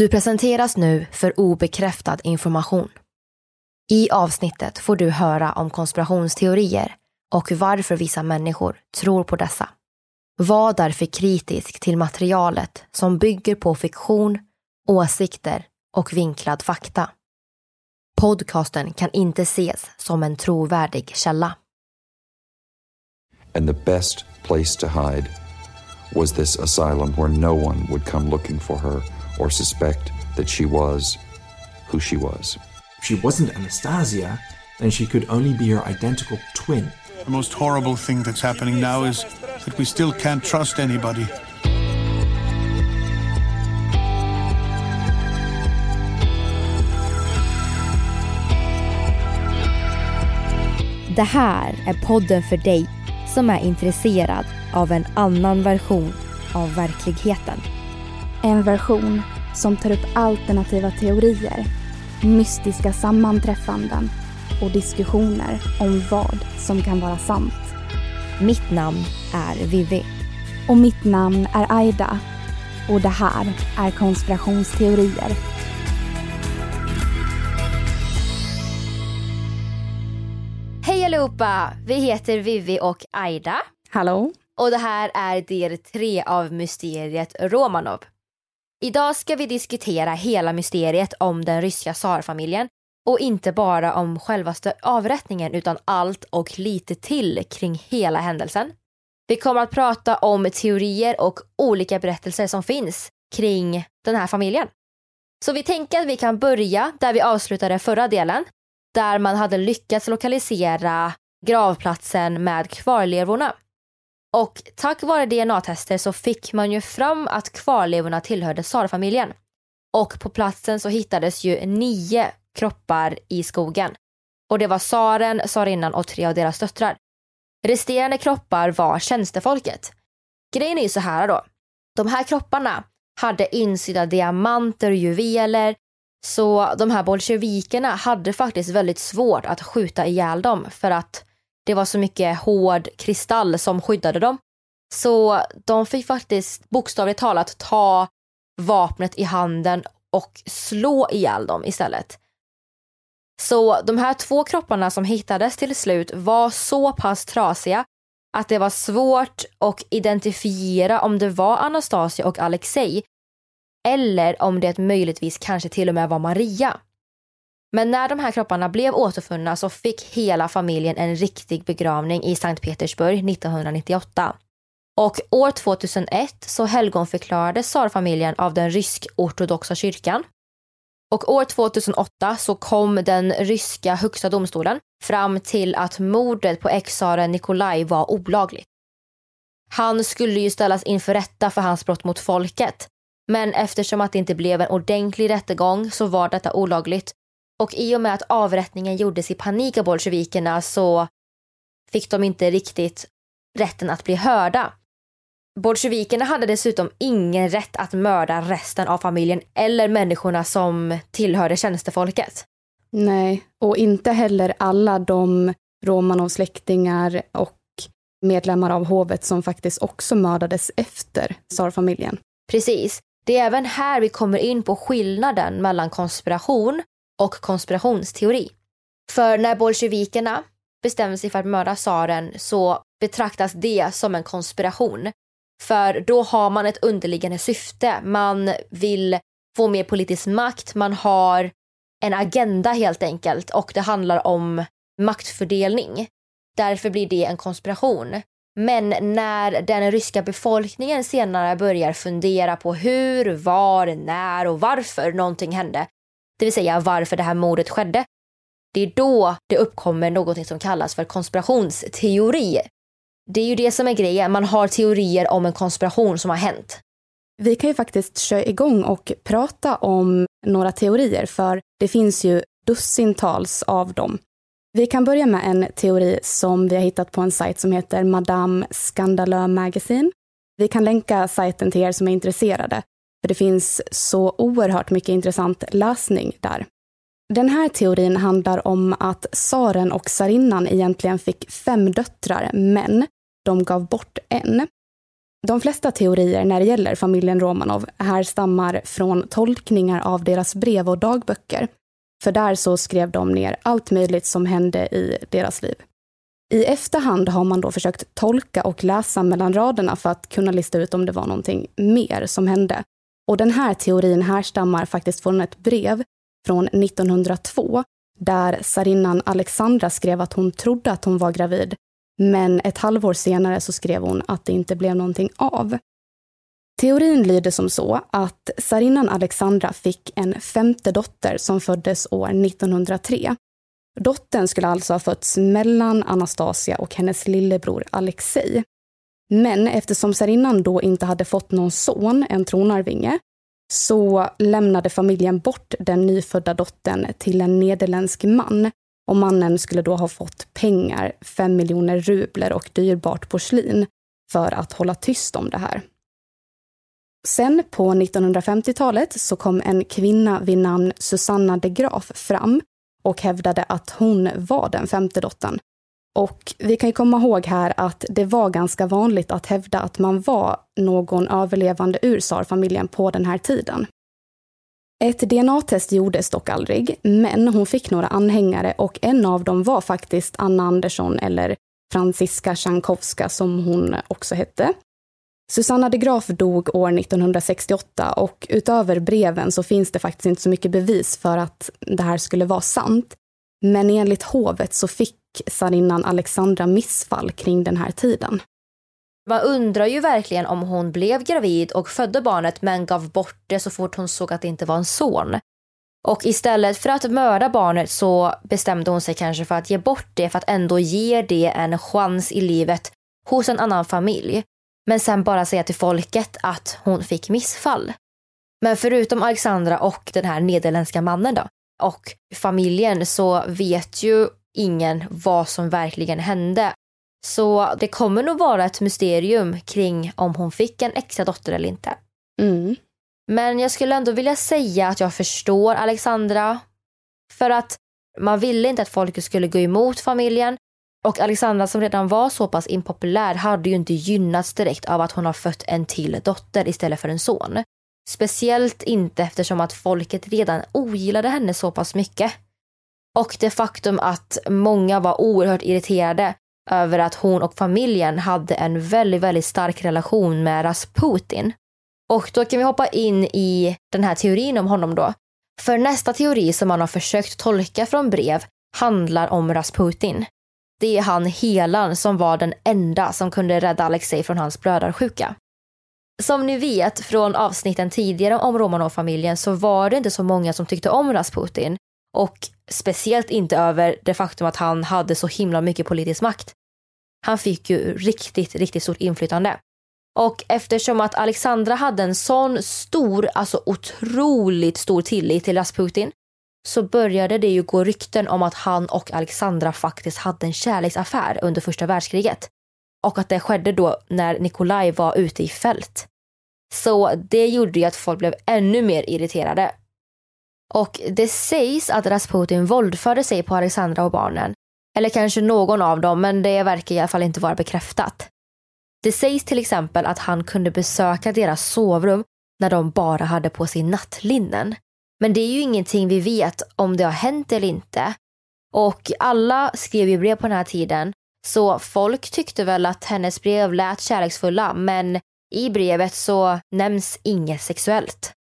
Du presenteras nu för obekräftad information. I avsnittet får du höra om konspirationsteorier och varför vissa människor tror på dessa. Var därför kritisk till materialet som bygger på fiktion, åsikter och vinklad fakta. Podcasten kan inte ses som en trovärdig källa. And the best place to hide was this asylum where no one would come looking for her or suspect that she was who she was. If she wasn't Anastasia, then she could only be her identical twin. The most horrible thing that's happening now is that we still can't trust anybody. Det här är podden för dig som är intresserad av en annan version av verkligheten. En version som tar upp alternativa teorier, mystiska sammanträffanden och diskussioner om vad som kan vara sant. Mitt namn är Vivi. Och mitt namn är Aida. Och det här är konspirationsteorier. Hej allihopa! Vi heter Vivi och Aida. Hallå? Och det här är del tre av mysteriet Romanov. Idag ska vi diskutera hela mysteriet om den ryska tsarfamiljen och inte bara om självaste avrättningen utan allt och lite till kring hela händelsen. Vi kommer att prata om teorier och olika berättelser som finns kring den här familjen. Så vi tänker att vi kan börja där vi avslutade förra delen, där man hade lyckats lokalisera gravplatsen med kvarlevorna. Och tack vare DNA-tester så fick man ju fram att kvarlevorna tillhörde tsarfamiljen. Och på platsen så hittades ju nio kroppar i skogen. Och det var tsaren, tsarinnan och tre av deras döttrar. Resterande kroppar var tjänstefolket. Grejen är ju så här då. De här kropparna hade insydda diamanter och juveler så de här bolsjevikerna hade faktiskt väldigt svårt att skjuta ihjäl dem för att det var så mycket hård kristall som skyddade dem. Så de fick faktiskt bokstavligt talat ta vapnet i handen och slå ihjäl dem istället. Så de här två kropparna som hittades till slut var så pass trasiga att det var svårt att identifiera om det var Anastasia och Alexei eller om det möjligtvis kanske till och med var Maria. Men när de här kropparna blev återfunna så fick hela familjen en riktig begravning i Sankt Petersburg 1998. Och år 2001 så helgonförklarades tsarfamiljen av den rysk-ortodoxa kyrkan. Och år 2008 så kom den ryska högsta domstolen fram till att mordet på ex-tsaren Nikolaj var olagligt. Han skulle ju ställas inför rätta för hans brott mot folket. Men eftersom att det inte blev en ordentlig rättegång så var detta olagligt och i och med att avrättningen gjordes i panik av bolsjevikerna så fick de inte riktigt rätten att bli hörda. Bolsjevikerna hade dessutom ingen rätt att mörda resten av familjen eller människorna som tillhörde tjänstefolket. Nej, och inte heller alla de Romanov släktingar och medlemmar av hovet som faktiskt också mördades efter tsarfamiljen. Precis. Det är även här vi kommer in på skillnaden mellan konspiration och konspirationsteori. För när bolsjevikerna bestämmer sig för att mörda tsaren så betraktas det som en konspiration. För då har man ett underliggande syfte. Man vill få mer politisk makt, man har en agenda helt enkelt och det handlar om maktfördelning. Därför blir det en konspiration. Men när den ryska befolkningen senare börjar fundera på hur, var, när och varför någonting hände, det vill säga varför det här mordet skedde, det är då det uppkommer något som kallas för konspirationsteori. Det är ju det som är grejen, man har teorier om en konspiration som har hänt. Vi kan ju faktiskt köra igång och prata om några teorier, för det finns ju dussintals av dem. Vi kan börja med en teori som vi har hittat på en sajt som heter Madame Scandaleux Magazine. Vi kan länka sajten till er som är intresserade, för det finns så oerhört mycket intressant läsning där. Den här teorin handlar om att tsaren och tsarinnan egentligen fick fem döttrar, men de gav bort en. De flesta teorier när det gäller familjen Romanov härstammar från tolkningar av deras brev och dagböcker. För där så skrev de ner allt möjligt som hände i deras liv. I efterhand har man då försökt tolka och läsa mellan raderna för att kunna lista ut om det var någonting mer som hände. Och den här teorin härstammar faktiskt från ett brev från 1902 där tsarinnan Alexandra skrev att hon trodde att hon var gravid men ett halvår senare så skrev hon att det inte blev någonting av. Teorin lyder som så att tsarinnan Alexandra fick en femte dotter som föddes år 1903. Dottern skulle alltså ha fötts mellan Anastasia och hennes lillebror Alexei. Men eftersom tsarinnan då inte hade fått någon son, en tronarvinge, så lämnade familjen bort den nyfödda dottern till en nederländsk man och mannen skulle då ha fått pengar, fem miljoner rubler och dyrbart porslin för att hålla tyst om det här. Sen på 1950-talet så kom en kvinna vid namn Susanna de Graaf fram och hävdade att hon var den femte dottern. Och vi kan ju komma ihåg här att det var ganska vanligt att hävda att man var någon överlevande ur tsarfamiljen på den här tiden. Ett DNA-test gjordes dock aldrig, men hon fick några anhängare och en av dem var faktiskt Anna Andersson eller Franziska Tjankowska som hon också hette. Susanna de Graf dog år 1968 och utöver breven så finns det faktiskt inte så mycket bevis för att det här skulle vara sant. Men enligt hovet så fick tsarinnan Alexandra missfall kring den här tiden. Man undrar ju verkligen om hon blev gravid och födde barnet men gav bort det så fort hon såg att det inte var en son. Och istället för att mörda barnet så bestämde hon sig kanske för att ge bort det för att ändå ge det en chans i livet hos en annan familj. Men sen bara säga till folket att hon fick missfall. Men förutom Alexandra och den här nederländska mannen då och familjen så vet ju ingen vad som verkligen hände. Så det kommer nog vara ett mysterium kring om hon fick en extra dotter eller inte. Mm. Men jag skulle ändå vilja säga att jag förstår Alexandra. För att man ville inte att folket skulle gå emot familjen. Och Alexandra som redan var så pass impopulär hade ju inte gynnats direkt av att hon har fött en till dotter istället för en son. Speciellt inte eftersom att folket redan ogillade henne så pass mycket. Och det faktum att många var oerhört irriterade över att hon och familjen hade en väldigt, väldigt stark relation med Rasputin. Och då kan vi hoppa in i den här teorin om honom då. För nästa teori som man har försökt tolka från brev handlar om Rasputin. Det är han helan som var den enda som kunde rädda Alexej från hans blödarsjuka. Som ni vet från avsnitten tidigare om Romanov-familjen så var det inte så många som tyckte om Rasputin och speciellt inte över det faktum att han hade så himla mycket politisk makt. Han fick ju riktigt, riktigt stort inflytande. Och eftersom att Alexandra hade en sån stor, alltså otroligt stor tillit till Rasputin så började det ju gå rykten om att han och Alexandra faktiskt hade en kärleksaffär under första världskriget. Och att det skedde då när Nikolaj var ute i fält. Så det gjorde ju att folk blev ännu mer irriterade. Och det sägs att Rasputin våldförde sig på Alexandra och barnen Eller kanske någon av dem, men det verkar i alla fall inte vara bekräftat. Det sägs till exempel att han kunde besöka deras sovrum när de bara hade på sig nattlinnen. Men det är ju ingenting vi vet om det har hänt eller inte. Och alla skrev ju brev på den här tiden, så folk tyckte väl att hennes brev lät kärleksfulla, men i brevet så nämns inget sexuellt.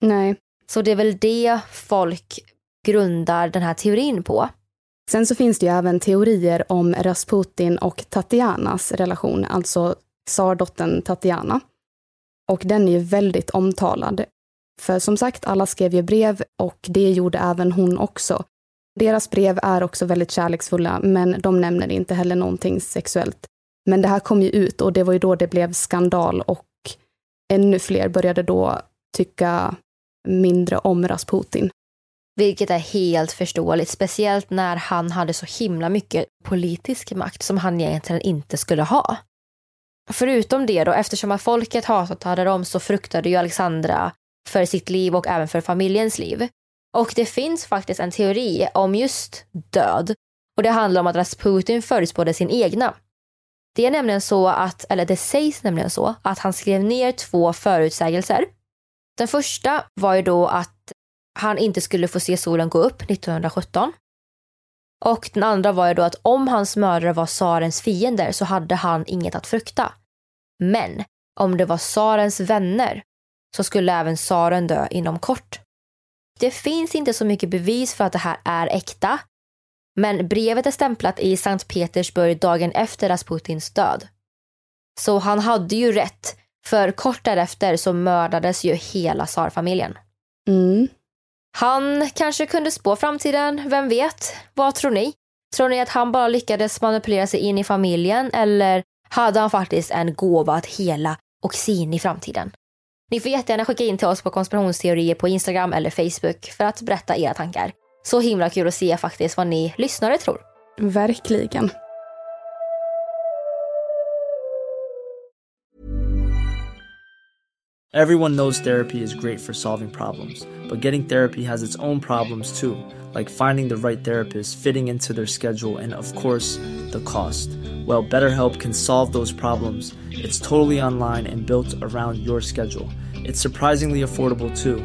Nej. Så det är väl det folk grundar den här teorin på. Sen så finns det ju även teorier om Rasputin och Tatianas relation, alltså tsardottern Tatiana. Och den är ju väldigt omtalad. För som sagt, alla skrev ju brev och det gjorde även hon också. Deras brev är också väldigt kärleksfulla, men de nämner inte heller någonting sexuellt. Men det här kom ju ut och det var ju då det blev skandal och ännu fler började då tycka mindre om Rasputin. Vilket är helt förståeligt, speciellt när han hade så himla mycket politisk makt som han egentligen inte skulle ha. Förutom det då, eftersom att folket hatade dem så fruktade ju Alexandra för sitt liv och även för familjens liv. Och det finns faktiskt en teori om just död och det handlar om att Rasputin förutspådde sin egna. Det är nämligen så att, eller det sägs nämligen så, att han skrev ner två förutsägelser. Den första var ju då att han inte skulle få se solen gå upp 1917. Och den andra var ju då att om hans mördare var tsarens fiender så hade han inget att frukta. Men om det var tsarens vänner så skulle även tsaren dö inom kort. Det finns inte så mycket bevis för att det här är äkta, men brevet är stämplat i Sankt Petersburg dagen efter Rasputins död. Så han hade ju rätt, för kort därefter så mördades ju hela tsarfamiljen. Mm. Han kanske kunde spå framtiden, vem vet? Vad tror ni? Tror ni att han bara lyckades manipulera sig in i familjen eller hade han faktiskt en gåva att hela och se in i framtiden? Ni får jättegärna skicka in till oss på konspirationsteorier på Instagram eller Facebook för att berätta era tankar. Så himla kul att se faktiskt vad ni lyssnare tror. Verkligen. Everyone knows therapy is great for solving problems, but getting therapy has its own problems too, like finding the right therapist, fitting into their schedule, and of course, the cost. Well, BetterHelp can solve those problems. It's totally online and built around your schedule. It's surprisingly affordable too.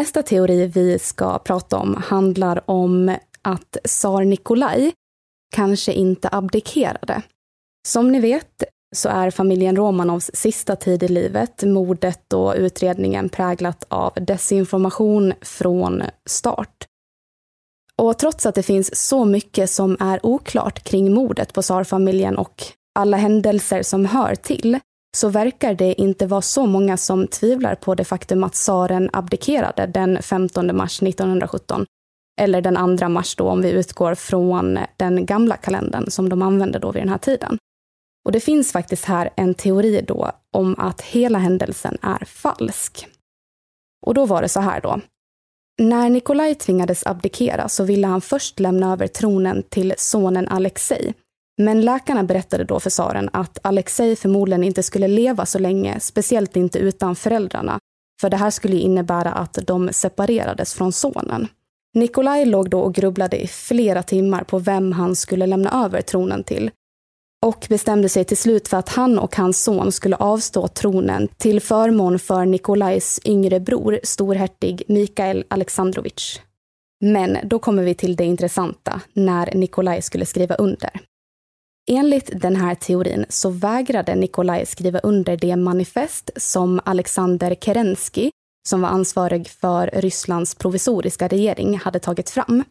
Nästa teori vi ska prata om handlar om att tsar Nikolaj kanske inte abdikerade. Som ni vet så är familjen Romanovs sista tid i livet, mordet och utredningen präglat av desinformation från start. Och trots att det finns så mycket som är oklart kring mordet på tsarfamiljen och alla händelser som hör till, så verkar det inte vara så många som tvivlar på det faktum att tsaren abdikerade den 15 mars 1917. Eller den 2 mars då om vi utgår från den gamla kalendern som de använde då vid den här tiden. Och det finns faktiskt här en teori då om att hela händelsen är falsk. Och då var det så här då. När Nikolaj tvingades abdikera så ville han först lämna över tronen till sonen Alexei. Men läkarna berättade då för tsaren att Alexej förmodligen inte skulle leva så länge, speciellt inte utan föräldrarna. För det här skulle innebära att de separerades från sonen. Nikolaj låg då och grubblade i flera timmar på vem han skulle lämna över tronen till och bestämde sig till slut för att han och hans son skulle avstå tronen till förmån för Nikolajs yngre bror, storhertig Mikael Alexandrovich. Men då kommer vi till det intressanta, när Nikolaj skulle skriva under. Enligt den här teorin så vägrade Nikolaj skriva under det manifest som Alexander Kerensky, som var ansvarig för Rysslands provisoriska regering, hade tagit fram.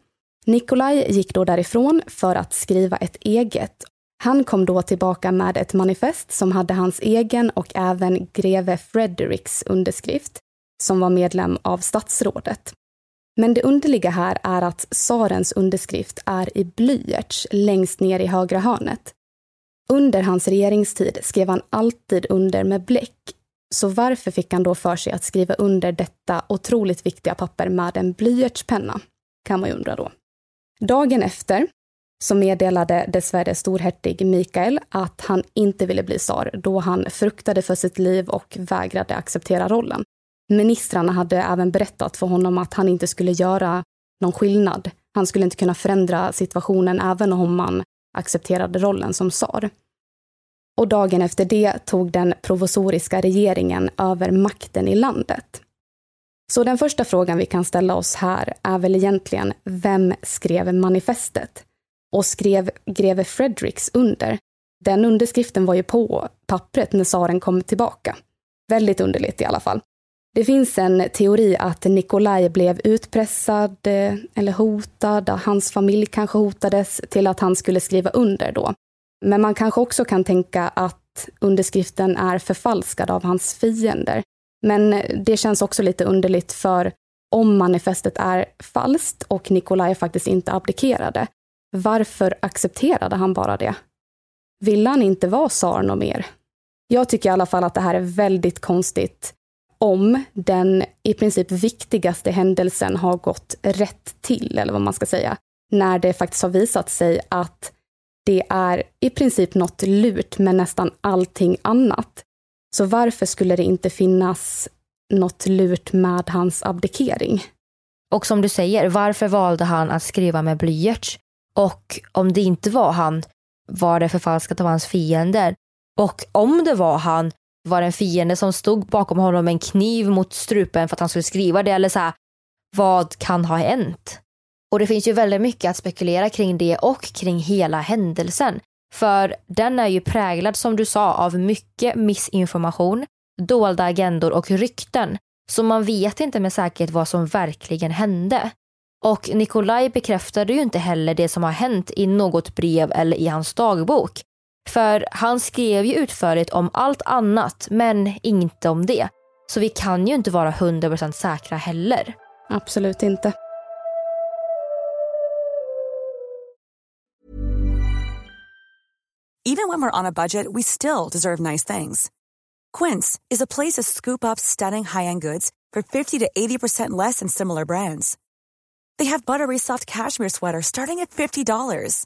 Nikolaj gick då därifrån för att skriva ett eget han kom då tillbaka med ett manifest som hade hans egen och även greve Fredericks underskrift, som var medlem av statsrådet. Men det underliga här är att tsarens underskrift är i blyerts längst ner i högra hörnet. Under hans regeringstid skrev han alltid under med bläck, så varför fick han då för sig att skriva under detta otroligt viktiga papper med en blyertspenna? Kan man ju undra då. Dagen efter så meddelade dessvärre storhertig Mikael att han inte ville bli tsar då han fruktade för sitt liv och vägrade acceptera rollen. Ministrarna hade även berättat för honom att han inte skulle göra någon skillnad. Han skulle inte kunna förändra situationen även om man accepterade rollen som tsar. Och dagen efter det tog den provisoriska regeringen över makten i landet. Så den första frågan vi kan ställa oss här är väl egentligen, vem skrev manifestet? och skrev greve Fredericks under. Den underskriften var ju på pappret när tsaren kom tillbaka. Väldigt underligt i alla fall. Det finns en teori att Nikolaj blev utpressad eh, eller hotad, hans familj kanske hotades till att han skulle skriva under då. Men man kanske också kan tänka att underskriften är förfalskad av hans fiender. Men det känns också lite underligt för om manifestet är falskt och Nikolaj faktiskt inte abdikerade, varför accepterade han bara det? Ville han inte vara tsar något mer? Jag tycker i alla fall att det här är väldigt konstigt om den i princip viktigaste händelsen har gått rätt till, eller vad man ska säga, när det faktiskt har visat sig att det är i princip något lurt med nästan allting annat. Så varför skulle det inte finnas något lurt med hans abdikering? Och som du säger, varför valde han att skriva med blyerts? Och om det inte var han, var det förfalskat av hans fiender? Och om det var han, var det en fiende som stod bakom honom med en kniv mot strupen för att han skulle skriva det? Eller så här, vad kan ha hänt? Och det finns ju väldigt mycket att spekulera kring det och kring hela händelsen. För den är ju präglad, som du sa, av mycket missinformation, dolda agendor och rykten. Så man vet inte med säkerhet vad som verkligen hände. Och Nikolaj bekräftade ju inte heller det som har hänt i något brev eller i hans dagbok. För han skrev ju utförligt om allt annat men inte om det. Så vi kan ju inte vara 100% säkra heller. Absolut inte. Even when we're on a budget we still deserve nice things. Quince is a place to scoop up stunning high-end goods for 50 to 80% less than similar brands. They have buttery soft cashmere sweaters starting at $50,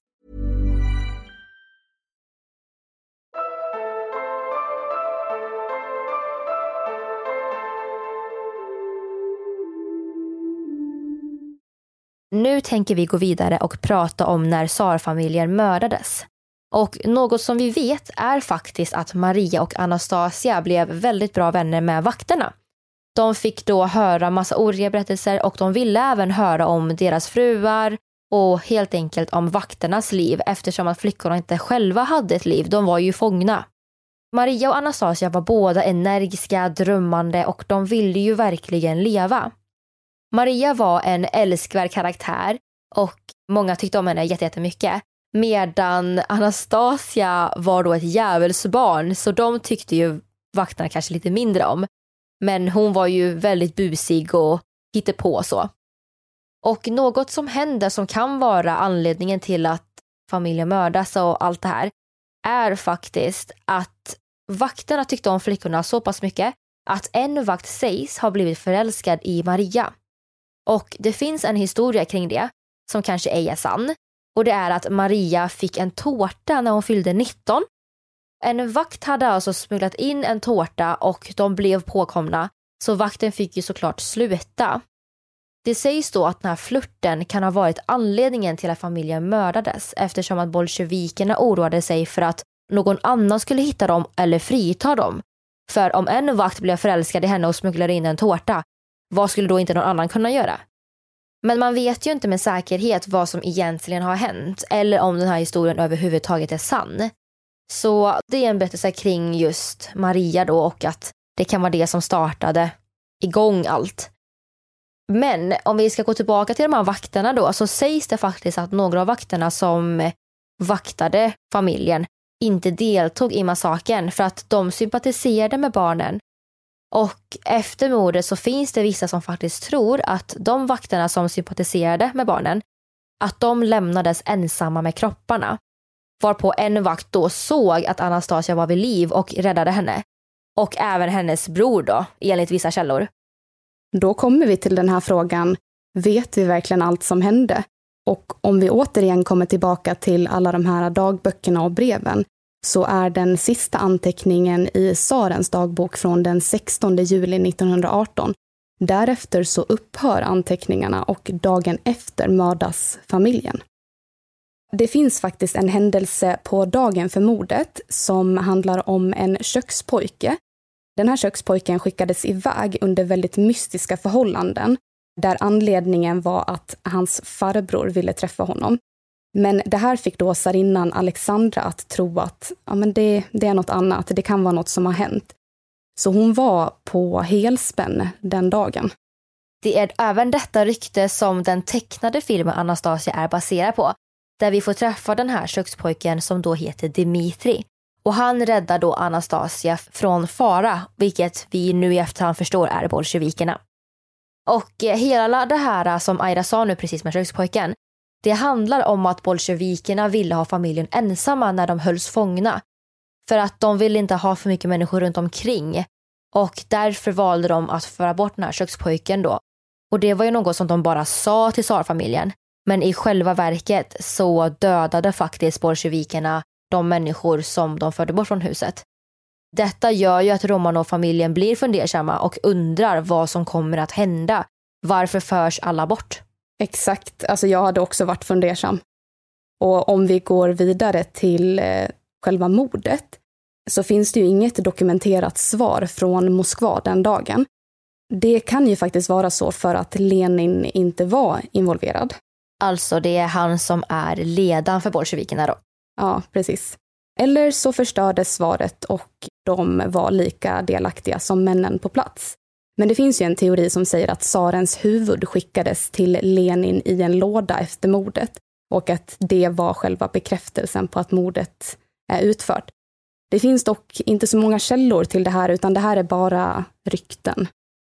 Nu tänker vi gå vidare och prata om när tsarfamiljen mördades. Och något som vi vet är faktiskt att Maria och Anastasia blev väldigt bra vänner med vakterna. De fick då höra massa oroliga berättelser och de ville även höra om deras fruar och helt enkelt om vakternas liv eftersom att flickorna inte själva hade ett liv, de var ju fångna. Maria och Anastasia var båda energiska, drömmande och de ville ju verkligen leva. Maria var en älskvärd karaktär och många tyckte om henne jättemycket. Medan Anastasia var då ett djävulsbarn så de tyckte ju vakterna kanske lite mindre om. Men hon var ju väldigt busig och på så. Och något som händer som kan vara anledningen till att familjen mördas och allt det här är faktiskt att vakterna tyckte om flickorna så pass mycket att en vakt sägs ha blivit förälskad i Maria. Och det finns en historia kring det som kanske ej är sann. Och det är att Maria fick en tårta när hon fyllde 19. En vakt hade alltså smugglat in en tårta och de blev påkomna så vakten fick ju såklart sluta. Det sägs då att den här flörten kan ha varit anledningen till att familjen mördades eftersom att bolsjevikerna oroade sig för att någon annan skulle hitta dem eller frita dem. För om en vakt blev förälskad i henne och smugglade in en tårta, vad skulle då inte någon annan kunna göra? Men man vet ju inte med säkerhet vad som egentligen har hänt eller om den här historien överhuvudtaget är sann. Så det är en berättelse kring just Maria då och att det kan vara det som startade igång allt. Men om vi ska gå tillbaka till de här vakterna då så sägs det faktiskt att några av vakterna som vaktade familjen inte deltog i massakern för att de sympatiserade med barnen. Och efter mordet så finns det vissa som faktiskt tror att de vakterna som sympatiserade med barnen, att de lämnades ensamma med kropparna. Varpå en vakt då såg att Anastasia var vid liv och räddade henne. Och även hennes bror då, enligt vissa källor. Då kommer vi till den här frågan, vet vi verkligen allt som hände? Och om vi återigen kommer tillbaka till alla de här dagböckerna och breven, så är den sista anteckningen i Sarens dagbok från den 16 juli 1918. Därefter så upphör anteckningarna och dagen efter mördas familjen. Det finns faktiskt en händelse på dagen för mordet som handlar om en kökspojke den här kökspojken skickades iväg under väldigt mystiska förhållanden där anledningen var att hans farbror ville träffa honom. Men det här fick då sarinnan Alexandra att tro att ja, men det, det är något annat, det kan vara något som har hänt. Så hon var på helspänn den dagen. Det är även detta rykte som den tecknade filmen Anastasia är baserad på, där vi får träffa den här kökspojken som då heter Dimitri. Och han räddar då Anastasia från fara, vilket vi nu i efterhand förstår är bolsjevikerna. Och eh, hela det här som Aira sa nu precis med kökspojken, det handlar om att bolsjevikerna ville ha familjen ensamma när de hölls fångna. För att de ville inte ha för mycket människor runt omkring. Och därför valde de att föra bort den här kökspojken då. Och det var ju något som de bara sa till tsarfamiljen. Men i själva verket så dödade faktiskt bolsjevikerna de människor som de förde bort från huset. Detta gör ju att Romanov-familjen blir fundersamma och undrar vad som kommer att hända. Varför förs alla bort? Exakt, alltså jag hade också varit fundersam. Och om vi går vidare till eh, själva mordet så finns det ju inget dokumenterat svar från Moskva den dagen. Det kan ju faktiskt vara så för att Lenin inte var involverad. Alltså det är han som är ledaren för bolsjevikerna då? Ja, precis. Eller så förstördes svaret och de var lika delaktiga som männen på plats. Men det finns ju en teori som säger att tsarens huvud skickades till Lenin i en låda efter mordet och att det var själva bekräftelsen på att mordet är utfört. Det finns dock inte så många källor till det här, utan det här är bara rykten.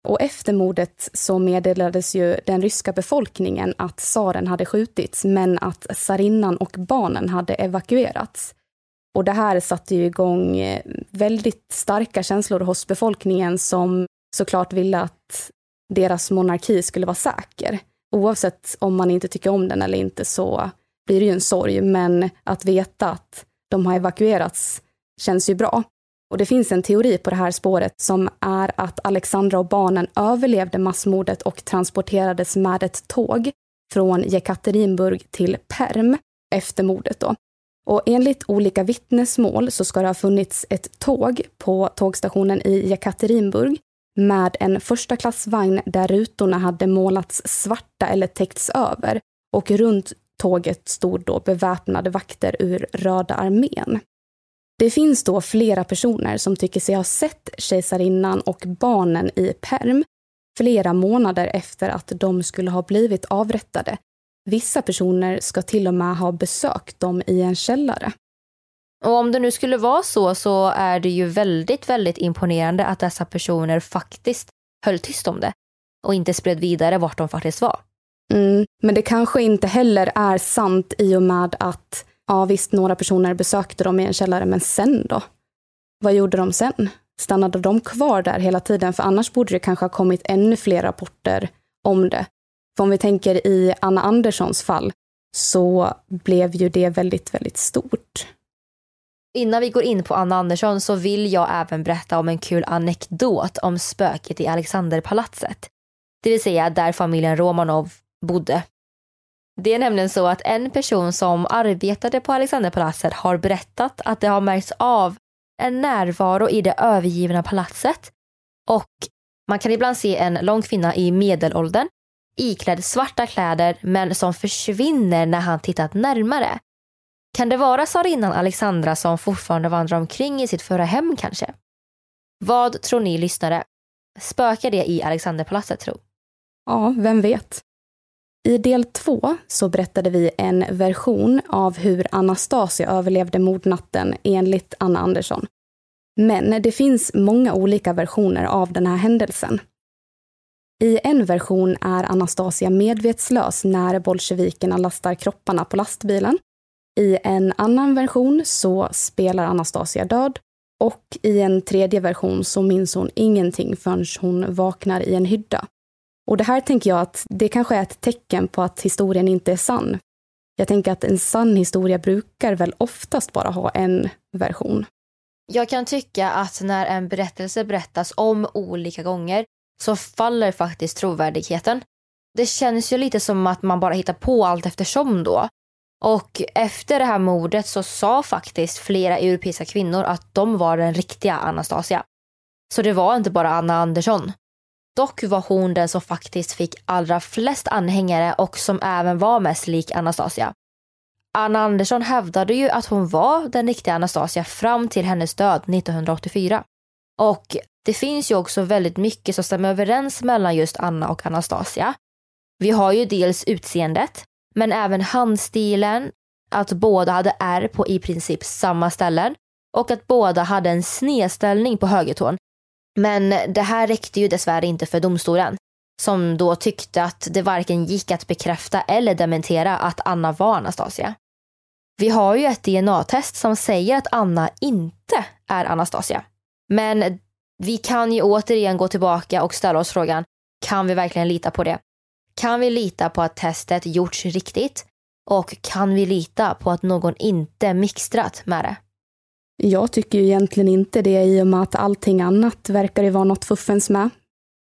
Och efter mordet så meddelades ju den ryska befolkningen att tsaren hade skjutits, men att tsarinnan och barnen hade evakuerats. Och det här satte ju igång eh, väldigt starka känslor hos befolkningen som såklart ville att deras monarki skulle vara säker. Oavsett om man inte tycker om den eller inte så blir det ju en sorg, men att veta att de har evakuerats känns ju bra. Och det finns en teori på det här spåret som är att Alexandra och barnen överlevde massmordet och transporterades med ett tåg från Jekaterinburg till Perm efter mordet. Då. Och enligt olika vittnesmål så ska det ha funnits ett tåg på tågstationen i Jekaterinburg med en första klassvagn där rutorna hade målats svarta eller täckts över och runt tåget stod då beväpnade vakter ur Röda armén. Det finns då flera personer som tycker sig ha sett kejsarinnan och barnen i perm flera månader efter att de skulle ha blivit avrättade. Vissa personer ska till och med ha besökt dem i en källare. Och om det nu skulle vara så så är det ju väldigt, väldigt imponerande att dessa personer faktiskt höll tyst om det och inte spred vidare vart de faktiskt var. Mm, men det kanske inte heller är sant i och med att, ja visst, några personer besökte dem i en källare, men sen då? Vad gjorde de sen? Stannade de kvar där hela tiden? För annars borde det kanske ha kommit ännu fler rapporter om det. För om vi tänker i Anna Anderssons fall så blev ju det väldigt, väldigt stort. Innan vi går in på Anna Andersson så vill jag även berätta om en kul anekdot om spöket i Alexanderpalatset. Det vill säga där familjen Romanov bodde. Det är nämligen så att en person som arbetade på Alexanderpalatset har berättat att det har märkts av en närvaro i det övergivna palatset och man kan ibland se en lång kvinna i medelåldern iklädd svarta kläder men som försvinner när han tittat närmare. Kan det vara tsarinnan Alexandra som fortfarande vandrar omkring i sitt förra hem kanske? Vad tror ni lyssnare? Spökar det i Alexanderpalatset tro? Ja, vem vet? I del två så berättade vi en version av hur Anastasia överlevde mordnatten enligt Anna Andersson. Men det finns många olika versioner av den här händelsen. I en version är Anastasia medvetslös när bolsjevikerna lastar kropparna på lastbilen. I en annan version så spelar Anastasia död och i en tredje version så minns hon ingenting förrän hon vaknar i en hydda. Och det här tänker jag att det kanske är ett tecken på att historien inte är sann. Jag tänker att en sann historia brukar väl oftast bara ha en version. Jag kan tycka att när en berättelse berättas om olika gånger så faller faktiskt trovärdigheten. Det känns ju lite som att man bara hittar på allt eftersom då. Och efter det här mordet så sa faktiskt flera europeiska kvinnor att de var den riktiga Anastasia. Så det var inte bara Anna Andersson. Dock var hon den som faktiskt fick allra flest anhängare och som även var mest lik Anastasia. Anna Andersson hävdade ju att hon var den riktiga Anastasia fram till hennes död 1984. Och det finns ju också väldigt mycket som stämmer överens mellan just Anna och Anastasia. Vi har ju dels utseendet, men även handstilen, att båda hade ärr på i princip samma ställen och att båda hade en snedställning på högertån men det här räckte ju dessvärre inte för domstolen som då tyckte att det varken gick att bekräfta eller dementera att Anna var Anastasia. Vi har ju ett DNA-test som säger att Anna inte är Anastasia. Men vi kan ju återigen gå tillbaka och ställa oss frågan, kan vi verkligen lita på det? Kan vi lita på att testet gjorts riktigt? Och kan vi lita på att någon inte mixtrat med det? Jag tycker ju egentligen inte det i och med att allting annat verkar det vara något fuffens med.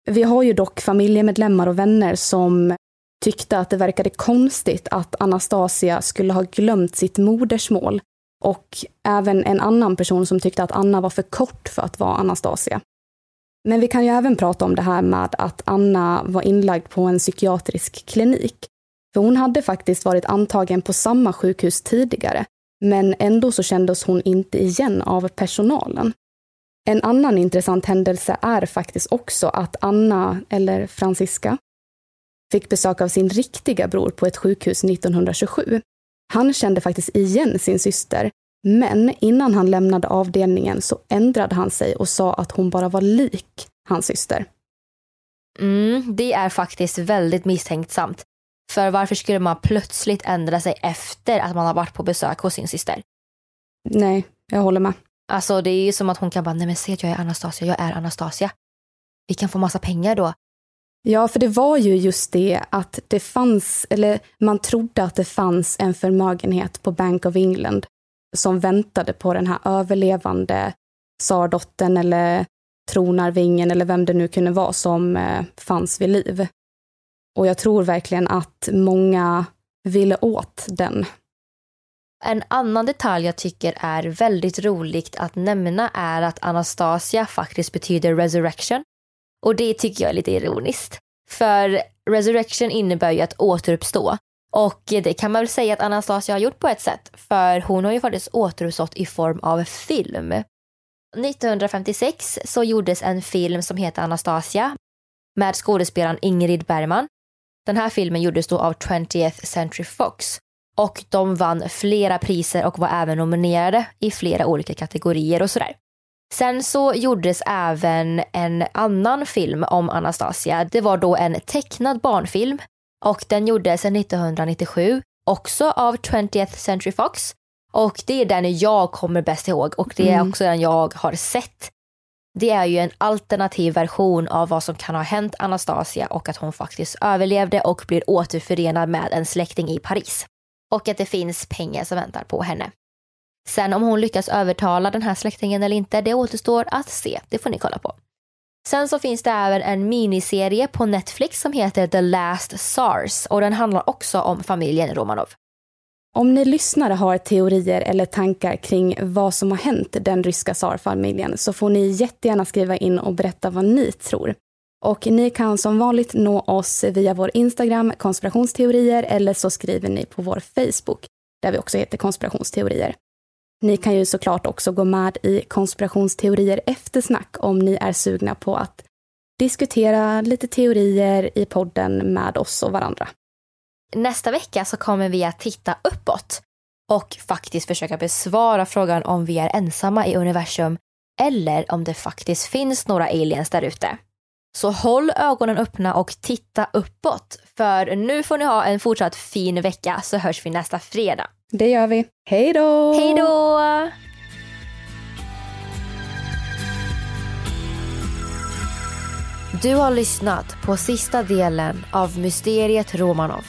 Vi har ju dock familjemedlemmar och vänner som tyckte att det verkade konstigt att Anastasia skulle ha glömt sitt modersmål och även en annan person som tyckte att Anna var för kort för att vara Anastasia. Men vi kan ju även prata om det här med att Anna var inlagd på en psykiatrisk klinik. För hon hade faktiskt varit antagen på samma sjukhus tidigare men ändå så kändes hon inte igen av personalen. En annan intressant händelse är faktiskt också att Anna, eller Franziska, fick besök av sin riktiga bror på ett sjukhus 1927. Han kände faktiskt igen sin syster, men innan han lämnade avdelningen så ändrade han sig och sa att hon bara var lik hans syster. Mm, det är faktiskt väldigt misstänksamt. För varför skulle man plötsligt ändra sig efter att man har varit på besök hos sin syster? Nej, jag håller med. Alltså det är ju som att hon kan bara, nej men se att jag är Anastasia, jag är Anastasia. Vi kan få massa pengar då. Ja, för det var ju just det att det fanns, eller man trodde att det fanns en förmögenhet på Bank of England som väntade på den här överlevande tsardottern eller tronarvingen eller vem det nu kunde vara som eh, fanns vid liv. Och jag tror verkligen att många ville åt den. En annan detalj jag tycker är väldigt roligt att nämna är att Anastasia faktiskt betyder resurrection. Och det tycker jag är lite ironiskt. För resurrection innebär ju att återuppstå. Och det kan man väl säga att Anastasia har gjort på ett sätt, för hon har ju faktiskt återuppstått i form av film. 1956 så gjordes en film som heter Anastasia med skådespelaren Ingrid Bergman. Den här filmen gjordes då av 20th Century Fox och de vann flera priser och var även nominerade i flera olika kategorier och sådär. Sen så gjordes även en annan film om Anastasia. Det var då en tecknad barnfilm och den gjordes 1997 också av 20th Century Fox och det är den jag kommer bäst ihåg och det är mm. också den jag har sett. Det är ju en alternativ version av vad som kan ha hänt Anastasia och att hon faktiskt överlevde och blir återförenad med en släkting i Paris. Och att det finns pengar som väntar på henne. Sen om hon lyckas övertala den här släktingen eller inte, det återstår att se. Det får ni kolla på. Sen så finns det även en miniserie på Netflix som heter The Last SARS och den handlar också om familjen Romanov. Om ni lyssnare har teorier eller tankar kring vad som har hänt den ryska tsarfamiljen så får ni jättegärna skriva in och berätta vad ni tror. Och ni kan som vanligt nå oss via vår Instagram konspirationsteorier eller så skriver ni på vår Facebook där vi också heter konspirationsteorier. Ni kan ju såklart också gå med i konspirationsteorier eftersnack om ni är sugna på att diskutera lite teorier i podden med oss och varandra. Nästa vecka så kommer vi att titta uppåt och faktiskt försöka besvara frågan om vi är ensamma i universum eller om det faktiskt finns några aliens där ute. Så håll ögonen öppna och titta uppåt. För nu får ni ha en fortsatt fin vecka så hörs vi nästa fredag. Det gör vi. Hej då! Hej då! Du har lyssnat på sista delen av Mysteriet Romanov.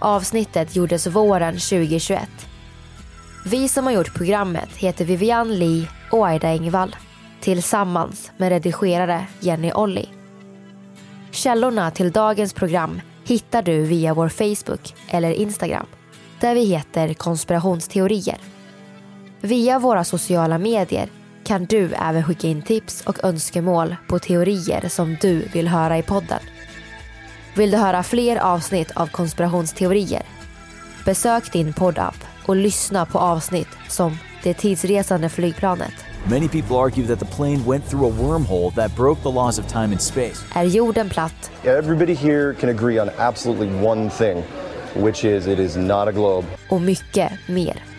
Avsnittet gjordes våren 2021. Vi som har gjort programmet heter Vivian Lee och Aida Engvall tillsammans med redigerare Jenny Olli. Källorna till dagens program hittar du via vår Facebook eller Instagram där vi heter konspirationsteorier. Via våra sociala medier kan du även skicka in tips och önskemål på teorier som du vill höra i podden. Vill du höra fler avsnitt av konspirationsteorier? Besök din poddapp och lyssna på avsnitt som Det tidsresande flygplanet. Many people argue that the plane went through a wormhole that broke the laws of time and space. Är jorden platt? Everybody here can agree on absolutely one thing, which is it is not a globe. Och mycket mer.